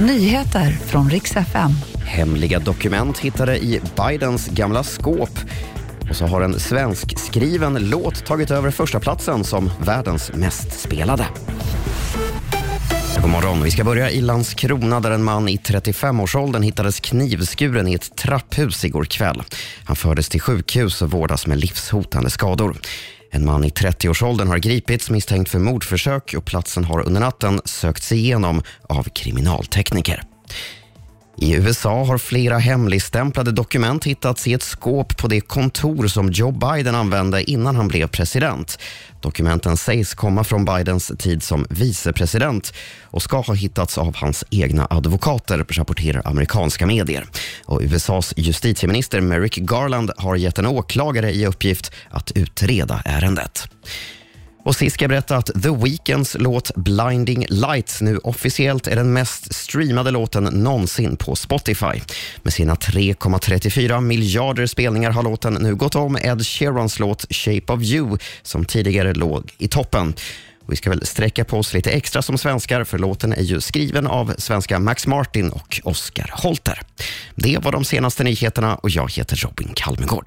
Nyheter från riks FM. Hemliga dokument hittade i Bidens gamla skåp. Och så har en svensk-skriven låt tagit över första platsen som världens mest spelade. God morgon. Vi ska börja i Landskrona där en man i 35-årsåldern hittades knivskuren i ett trapphus igår kväll. Han fördes till sjukhus och vårdas med livshotande skador. En man i 30-årsåldern har gripits misstänkt för mordförsök och platsen har under natten sökts igenom av kriminaltekniker. I USA har flera hemligstämplade dokument hittats i ett skåp på det kontor som Joe Biden använde innan han blev president. Dokumenten sägs komma från Bidens tid som vicepresident och ska ha hittats av hans egna advokater, rapporterar amerikanska medier. Och USAs justitieminister Merrick Garland har gett en åklagare i uppgift att utreda ärendet. Och sist ska jag berätta att The Weeknds låt Blinding Lights nu officiellt är den mest streamade låten någonsin på Spotify. Med sina 3,34 miljarder spelningar har låten nu gått om Ed Sheerans låt Shape of You som tidigare låg i toppen. Vi ska väl sträcka på oss lite extra som svenskar för låten är ju skriven av svenska Max Martin och Oscar Holter. Det var de senaste nyheterna och jag heter Robin Kalmegård.